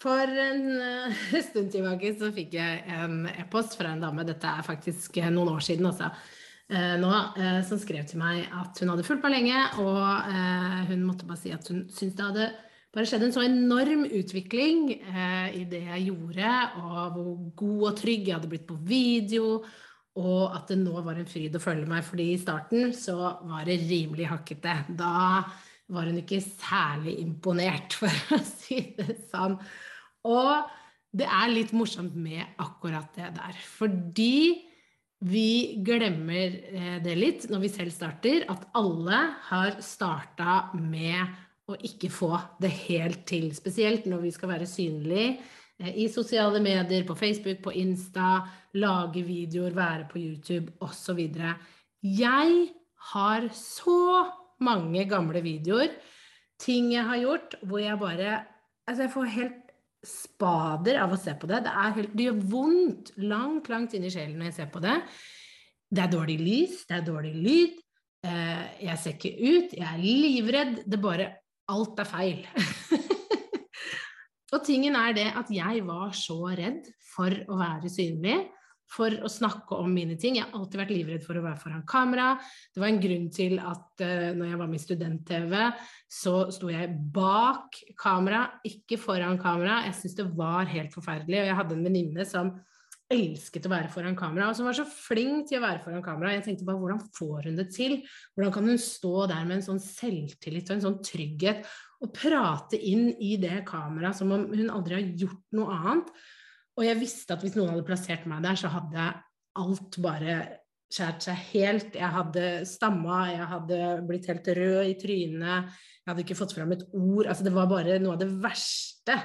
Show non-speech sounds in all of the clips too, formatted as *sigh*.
for en *laughs* uh, stund tilbake så fikk jeg en e-post fra en dame, dette er faktisk noen år siden også, uh, nå, uh, som skrev til meg at hun hadde fulgt meg lenge, og hun måtte bare si at hun syntes det hadde bare skjedd en så enorm utvikling eh, i det jeg gjorde, og hvor god og trygg jeg hadde blitt på video, og at det nå var en fryd å følge meg. fordi i starten så var det rimelig hakkete. Da var hun ikke særlig imponert, *laughs* for å si det sånn. Og det er litt morsomt med akkurat det der. Fordi vi glemmer eh, det litt når vi selv starter, at alle har starta med å ikke få det helt til. Spesielt når vi skal være synlige eh, i sosiale medier, på Facebook, på Insta, lage videoer, være på YouTube osv. Jeg har så mange gamle videoer, ting jeg har gjort, hvor jeg bare Altså, jeg får helt spader av å se på det. Det, helt, det gjør vondt langt, langt inn i sjelen når jeg ser på det. Det er dårlig lys, det er dårlig lyd. Eh, jeg ser ikke ut, jeg er livredd. Det bare alt er feil. *laughs* og tingen er det at jeg var så redd for å være synlig, for å snakke om mine ting. Jeg har alltid vært livredd for å være foran kamera. Det var en grunn til at uh, når jeg var med i Student-TV, så sto jeg bak kamera, ikke foran kamera. Jeg syntes det var helt forferdelig. Og jeg hadde en venninne som elsket å være foran kamera, og som var så flink til å være foran kamera. Jeg tenkte bare hvordan får hun det til? Hvordan kan hun stå der med en sånn selvtillit og en sånn trygghet og prate inn i det kameraet som om hun aldri har gjort noe annet? Og jeg visste at hvis noen hadde plassert meg der, så hadde alt bare skjært seg helt. Jeg hadde stamma, jeg hadde blitt helt rød i trynet, jeg hadde ikke fått fram et ord. Altså det var bare noe av det verste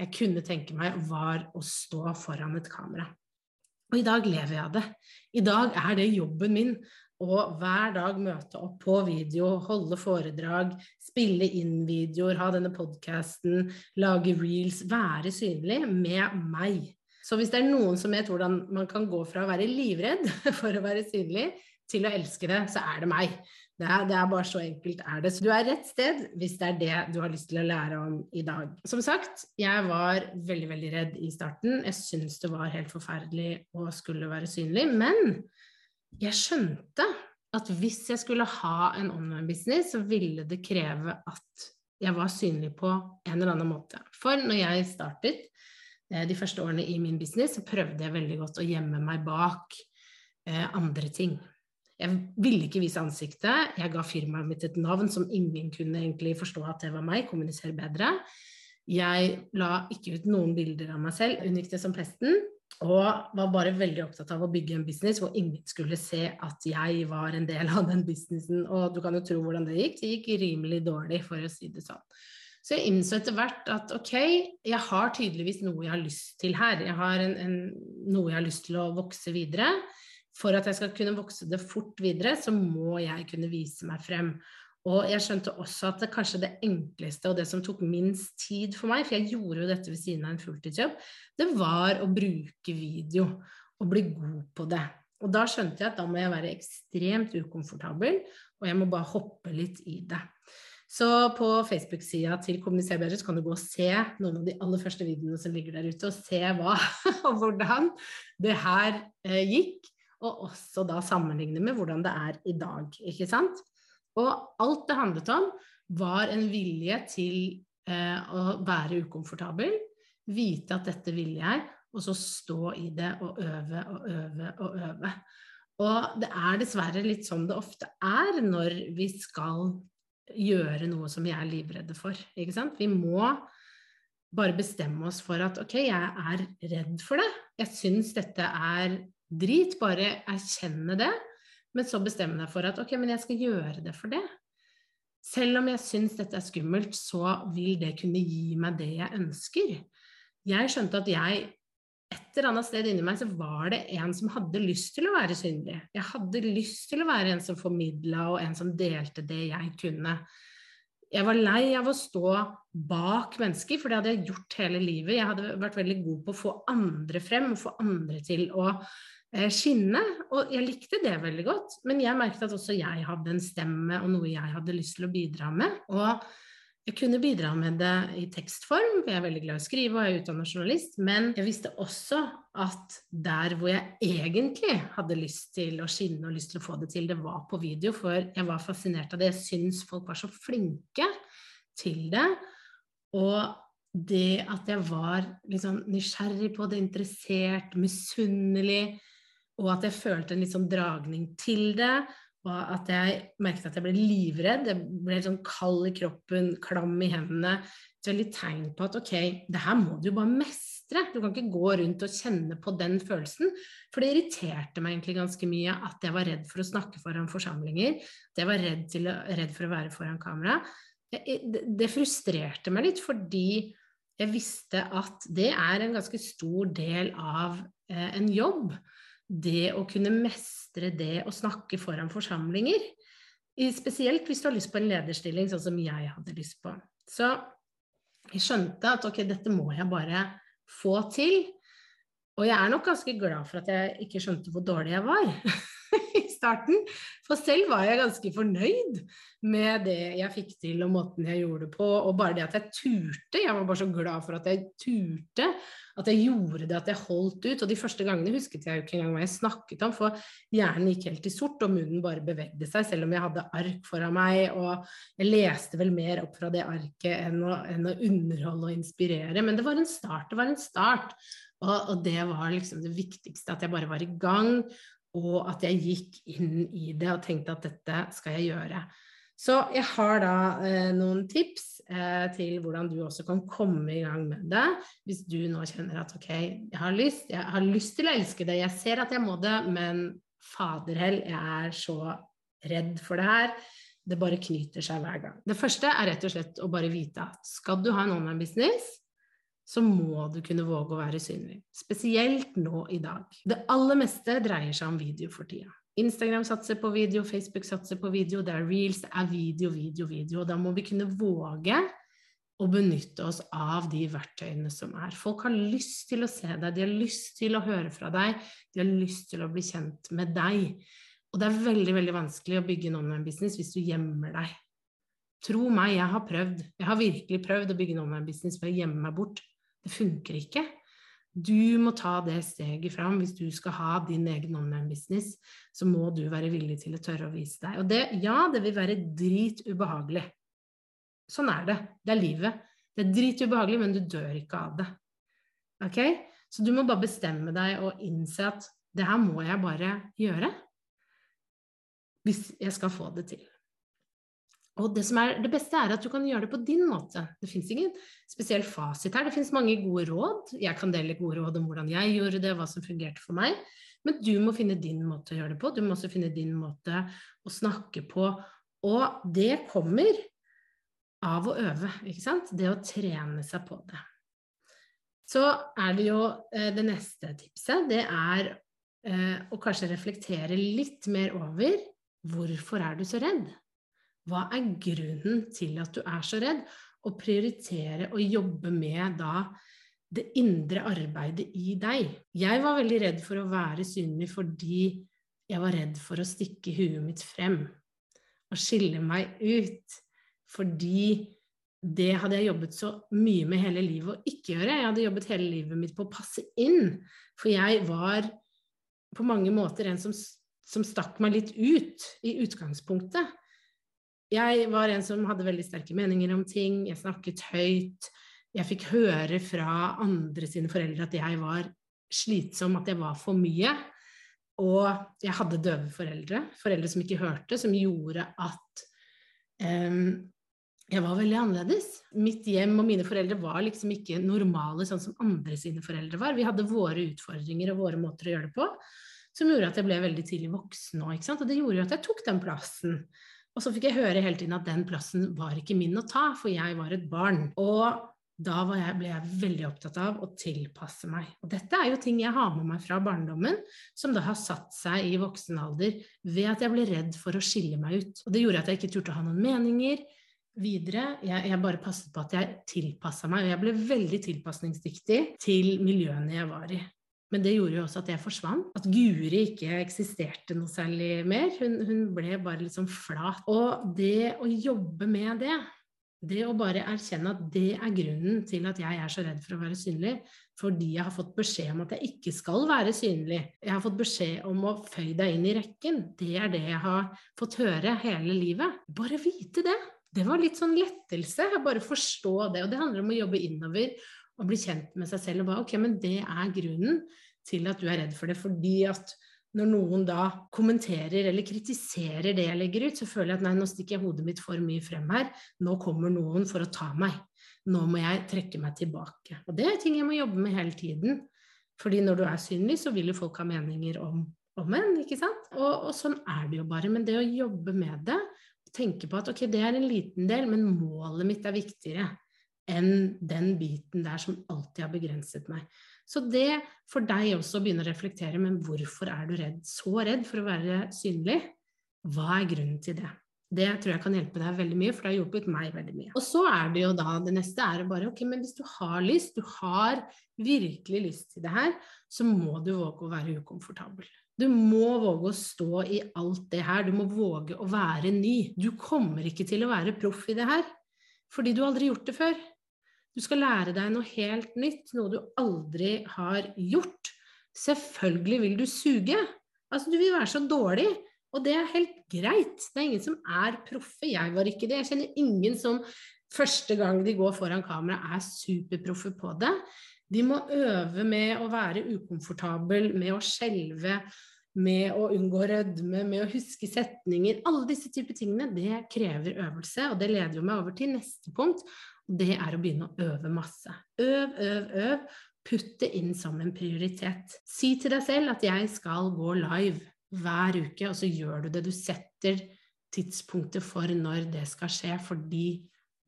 jeg kunne tenke meg, var å stå foran et kamera. Og i dag lever jeg av det. I dag er det jobben min å hver dag møte opp på video, holde foredrag, spille inn videoer, ha denne podkasten, lage reels, være synlig med meg. Så hvis det er noen som vet hvordan man kan gå fra å være livredd *laughs* for å være synlig, til å elske det, så er det meg. Det er, det er, bare så enkelt er det. Så du er rett sted hvis det er det du har lyst til å lære om i dag. Som sagt, jeg var veldig, veldig redd i starten. Jeg syntes det var helt forferdelig å skulle være synlig. Men jeg skjønte at hvis jeg skulle ha en online-business, så ville det kreve at jeg var synlig på en eller annen måte. For når jeg startet eh, de første årene i min business, så prøvde jeg veldig godt å gjemme meg bak eh, andre ting. Jeg ville ikke vise ansiktet. Jeg ga firmaet mitt et navn som ingen kunne egentlig forstå at det var meg, kommunisere bedre. Jeg la ikke ut noen bilder av meg selv, unngikk det som pesten. Og var bare veldig opptatt av å bygge en business hvor ingen skulle se at jeg var en del av den businessen. Og du kan jo tro hvordan det gikk. Det gikk rimelig dårlig, for å si det sånn. Så jeg innså etter hvert at ok, jeg har tydeligvis noe jeg har lyst til her. Jeg har en, en, noe jeg har lyst til å vokse videre for at jeg skal kunne vokse det fort videre, så må jeg kunne vise meg frem. Og jeg skjønte også at det kanskje det enkleste og det som tok minst tid for meg, for jeg gjorde jo dette ved siden av en fulltidsjobb, det var å bruke video og bli god på det. Og da skjønte jeg at da må jeg være ekstremt ukomfortabel, og jeg må bare hoppe litt i det. Så på Facebook-sida til Kommuniser bedre så kan du gå og se noen av de aller første videoene som ligger der ute, og se hva *laughs* og hvordan det her eh, gikk og også da sammenligne med hvordan det er i dag. ikke sant? Og alt det handlet om, var en vilje til eh, å være ukomfortabel, vite at dette ville jeg, og så stå i det og øve og øve og øve. Og det er dessverre litt sånn det ofte er når vi skal gjøre noe som vi er livredde for. Ikke sant? Vi må bare bestemme oss for at ok, jeg er redd for det. Jeg syns dette er drit. Bare erkjenne det. Men så bestemme deg for at ok, men jeg skal gjøre det for det. Selv om jeg syns dette er skummelt, så vil det kunne gi meg det jeg ønsker. Jeg skjønte at jeg et eller annet sted inni meg så var det en som hadde lyst til å være synlig. Jeg hadde lyst til å være en som formidla, og en som delte det jeg kunne. Jeg var lei av å stå bak mennesker, for det hadde jeg gjort hele livet. Jeg hadde vært veldig god på å få andre frem, og få andre til å skinne. Og jeg likte det veldig godt. Men jeg merket at også jeg hadde en stemme og noe jeg hadde lyst til å bidra med. Og jeg kunne bidra med det i tekstform, for jeg er veldig glad i å skrive og jeg er utdannet journalist. Men jeg visste også at der hvor jeg egentlig hadde lyst til å skinne og lyst til å få det til, det var på video. For jeg var fascinert av det. Jeg syns folk var så flinke til det. Og det at jeg var liksom nysgjerrig på det, interessert, misunnelig og at jeg følte en litt sånn dragning til det. Og at jeg merket at jeg ble livredd. Jeg ble sånn kald i kroppen, klam i hendene. Et veldig tegn på at ok, det her må du jo bare mestre. Du kan ikke gå rundt og kjenne på den følelsen. For det irriterte meg egentlig ganske mye at jeg var redd for å snakke foran forsamlinger. At jeg var redd, til, redd for å være foran kamera. Det, frustrerte meg litt fordi jeg visste at det er en ganske stor del av eh, en jobb det å kunne mestre det å snakke foran forsamlinger. Spesielt hvis du har lyst på en lederstilling, sånn som jeg hadde lyst på. Så jeg skjønte at ok, dette må jeg bare få til. Og jeg er nok ganske glad for at jeg ikke skjønte hvor dårlig jeg var. *laughs* starten. For selv var jeg ganske fornøyd med det jeg fikk til og måten jeg gjorde det på. Og bare det at jeg turte. Jeg var bare så glad for at jeg turte. At jeg gjorde det, at jeg holdt ut. Og de første gangene husket jeg jo ikke engang hva jeg snakket om, for hjernen gikk helt i sort, og munnen bare bevegde seg, selv om jeg hadde ark foran meg. Og jeg leste vel mer opp fra det arket enn å, enn å underholde og inspirere. Men det var en start. Det var en start. Og, det var liksom det viktigste, at jeg bare var i gang, og at jeg gikk inn i det og tenkte at dette skal jeg gjøre. Så jeg har da eh, noen tips eh, til hvordan du også kan komme i gang med det. Hvis du nå kjenner at ok, jeg har lyst, jeg har lyst til å elske det, jeg ser at jeg må det, men faderhell, jeg er så redd for det her. Det bare knyter seg hver gang. Det første er rett og slett å bare vite at skal du ha en online business, så må du kunne våge å være synlig. Spesielt nå i dag. Det aller meste dreier seg om video for tida. Instagram satser på video, Facebook satser på video, det er reels, det er video, video, video. Og da må vi kunne våge å benytte oss av de verktøyene som er. Folk har lyst til å se deg, de har lyst til å høre fra deg, de har lyst til å bli kjent med deg. Og det er veldig veldig vanskelig å bygge en online-business hvis du gjemmer deg. Tro meg, jeg har prøvd. Jeg har virkelig prøvd å bygge en online-business ved å gjemme meg bort. Det funker ikke. Du må ta det steget fram. Hvis du skal ha din egen online-business, så må du være villig til å tørre å vise deg. Og det, ja, det vil være drit ubehagelig. Sånn er det. Det er livet. Det er drit ubehagelig, men du dør ikke av det. Ok? Så du må bare bestemme deg og innse at det her må jeg bare gjøre. Hvis jeg skal få det til. Og det som er det beste, er at du kan gjøre det på din måte. Det fins ingen spesiell fasit her. Det fins mange gode råd. Jeg kan dele gode råd om hvordan jeg gjorde det, hva som fungerte for meg. Men du må finne din måte å gjøre det på. Du må også finne din måte å snakke på. Og det kommer av å øve, ikke sant? Det å trene seg på det. Så er det jo eh, det neste tipset. Det er eh, å kanskje reflektere litt mer over hvorfor er du så redd? Hva er grunnen til at du er så redd? Og prioritere å jobbe med da det indre arbeidet i deg. Jeg var veldig redd for å være synlig fordi jeg var redd for å stikke huet mitt frem og skille meg ut. Fordi det hadde jeg jobbet så mye med hele livet å ikke gjøre. Jeg hadde jobbet hele livet mitt på å passe inn. For jeg var på mange måter en som, som stakk meg litt ut i utgangspunktet. Jeg var en som hadde veldig sterke meninger om ting, jeg snakket høyt. Jeg fikk høre fra andre sine foreldre at jeg var slitsom, at jeg var for mye. Og jeg hadde døve foreldre, foreldre som ikke hørte, som gjorde at um, jeg var veldig annerledes. Mitt hjem og mine foreldre var liksom ikke normale sånn som andre sine foreldre var. Vi hadde våre utfordringer og våre måter å gjøre det på, som gjorde at jeg ble veldig tidlig voksen òg. Og det gjorde jo at jeg tok den plassen. Og så fikk jeg høre hele tiden at den plassen var ikke min å ta, for jeg var et barn. Og da jeg, ble jeg veldig opptatt av å tilpasse meg. Og dette er jo ting jeg har med meg fra barndommen, som da har satt seg i voksen alder ved at jeg ble redd for å skille meg ut. Og det gjorde at jeg ikke turte å ha noen meninger videre. Jeg, jeg bare passet på at jeg tilpassa meg, og jeg ble veldig tilpasningsdyktig til miljøene jeg var i. Men det gjorde jo også at jeg forsvant. At Guri ikke eksisterte noe særlig mer. Hun, hun ble bare litt sånn flat. Og det å jobbe med det, det å bare erkjenne at det er grunnen til at jeg er så redd for å være synlig, fordi jeg har fått beskjed om at jeg ikke skal være synlig. Jeg har fått beskjed om å føye deg inn i rekken. Det er det jeg har fått høre hele livet. Bare vite det. Det var litt sånn lettelse. Bare forstå det. Og det handler om å jobbe innover og bli kjent med seg selv og bare ok, men det er grunnen til at du er redd for det. Fordi at når noen da kommenterer eller kritiserer det jeg legger ut, så føler jeg at nei, nå stikker jeg hodet mitt for mye frem her. Nå kommer noen for å ta meg. Nå må jeg trekke meg tilbake. Og det er ting jeg må jobbe med hele tiden. Fordi når du er synlig, så vil jo folk ha meninger om, om en, ikke sant? Og, og sånn er det jo bare. Men det å jobbe med det, tenke på at ok, det er en liten del, men målet mitt er viktigere enn den biten der som alltid har begrenset meg. Så det for deg også å begynne å reflektere, men hvorfor er du redd? Så redd for å være synlig? Hva er grunnen til det? Det tror jeg kan hjelpe deg veldig mye, for det har hjulpet meg veldig mye. Og så er det jo da det neste er bare ok, men hvis du har lyst, du har virkelig lyst til det her, så må du våge å være ukomfortabel. Du må våge å stå i alt det her, du må våge å være ny. Du kommer ikke til å være proff i det her, fordi du aldri gjort det før. Du skal lære deg noe helt nytt, noe du aldri har gjort. Selvfølgelig vil du suge. Altså, du vil være så dårlig, og det er helt greit. Det er ingen som er proffe. Jeg var ikke det. Jeg kjenner ingen som første gang de går foran kamera, er superproffe på det. De må øve med å være ukomfortabel, med å skjelve, med å unngå rødme, med å huske setninger. Alle disse typer tingene, det krever øvelse, og det leder jo meg over til neste punkt, det er å begynne å øve masse. Øv, øv, øv. Putt det inn som en prioritet. Si til deg selv at jeg skal gå live hver uke, og så gjør du det. Du setter tidspunktet for når det skal skje, fordi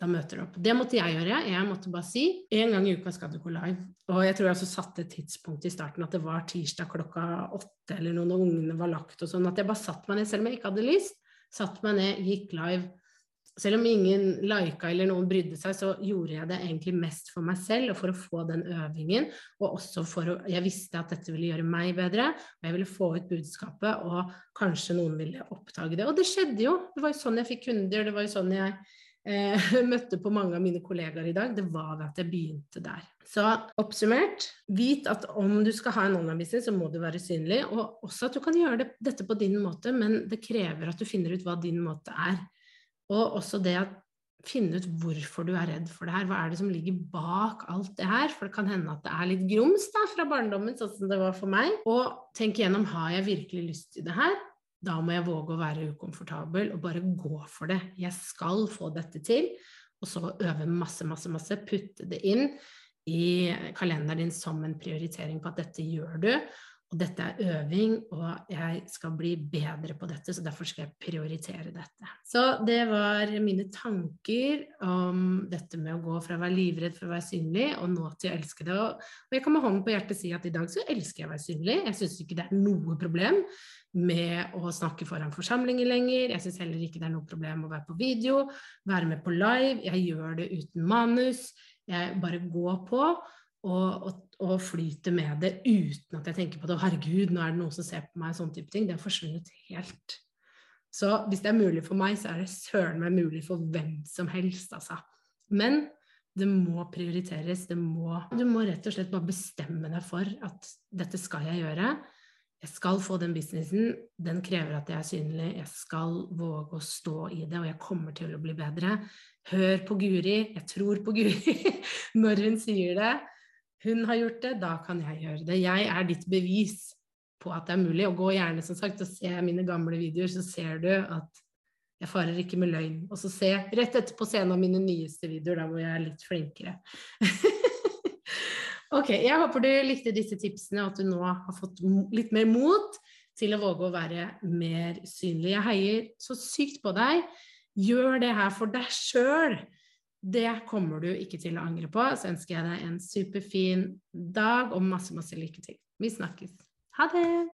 da møter du opp. Det måtte jeg gjøre. Jeg måtte bare si en gang i uka skal du gå live. Og jeg tror jeg også satte et tidspunkt i starten at det var tirsdag klokka åtte eller noe når ungene var lagt og sånn, at jeg bare satte meg ned selv om jeg ikke hadde lyst. Satt meg ned, gikk live selv om ingen lika eller noen brydde seg, så gjorde jeg det egentlig mest for meg selv og for å få den øvingen. Og også for å Jeg visste at dette ville gjøre meg bedre, og jeg ville få ut budskapet, og kanskje noen ville oppdage det. Og det skjedde jo. Det var jo sånn jeg fikk kunder, det var jo sånn jeg eh, *laughs* møtte på mange av mine kollegaer i dag. Det var ved at jeg begynte der. Så oppsummert, vit at om du skal ha en online-business, så må du være synlig. Og også at du kan gjøre det, dette på din måte, men det krever at du finner ut hva din måte er. Og også det å finne ut hvorfor du er redd for det her. Hva er det som ligger bak alt det her? For det kan hende at det er litt grums da, fra barndommen, sånn som det var for meg. Og tenk igjennom har jeg virkelig lyst til det her. Da må jeg våge å være ukomfortabel og bare gå for det. Jeg skal få dette til. Og så øve masse, masse, masse. Putte det inn i kalenderen din som en prioritering på at dette gjør du. Og dette er øving, og jeg skal bli bedre på dette, så derfor skal jeg prioritere dette. Så det var mine tanker om dette med å gå fra å være livredd for å være synlig, og nå til å elske det. Og jeg kan med hånden på hjertet si at i dag så elsker jeg å være synlig. Jeg syns ikke det er noe problem med å snakke foran forsamlinger lenger. Jeg syns heller ikke det er noe problem å være på video, være med på live. Jeg gjør det uten manus. Jeg bare går på og, og, og flyter med det uten at jeg tenker på det. 'Herregud, nå er det noen som ser på meg', sånn type ting. Det har forsvunnet helt. Så hvis det er mulig for meg, så er det søren meg mulig for hvem som helst, altså. Men det må prioriteres. Det må, du må rett og slett bare bestemme deg for at dette skal jeg gjøre. Jeg skal få den businessen. Den krever at jeg er synlig. Jeg skal våge å stå i det, og jeg kommer til å bli bedre. Hør på Guri. Jeg tror på Guri *laughs* når hun sier det. Hun har gjort det, da kan jeg gjøre det. Jeg er ditt bevis på at det er mulig. Og gå gjerne som sagt og se mine gamle videoer, så ser du at jeg farer ikke med løgn. Og så se rett etterpå se en av mine nyeste videoer, da hvor jeg er litt flinkere. *laughs* ok, jeg håper du likte disse tipsene, og at du nå har fått litt mer mot til å våge å være mer synlig. Jeg heier så sykt på deg. Gjør det her for deg sjøl. Det kommer du ikke til å angre på. Så ønsker jeg deg en superfin dag og masse, masse lykke til. Vi snakkes. Ha det!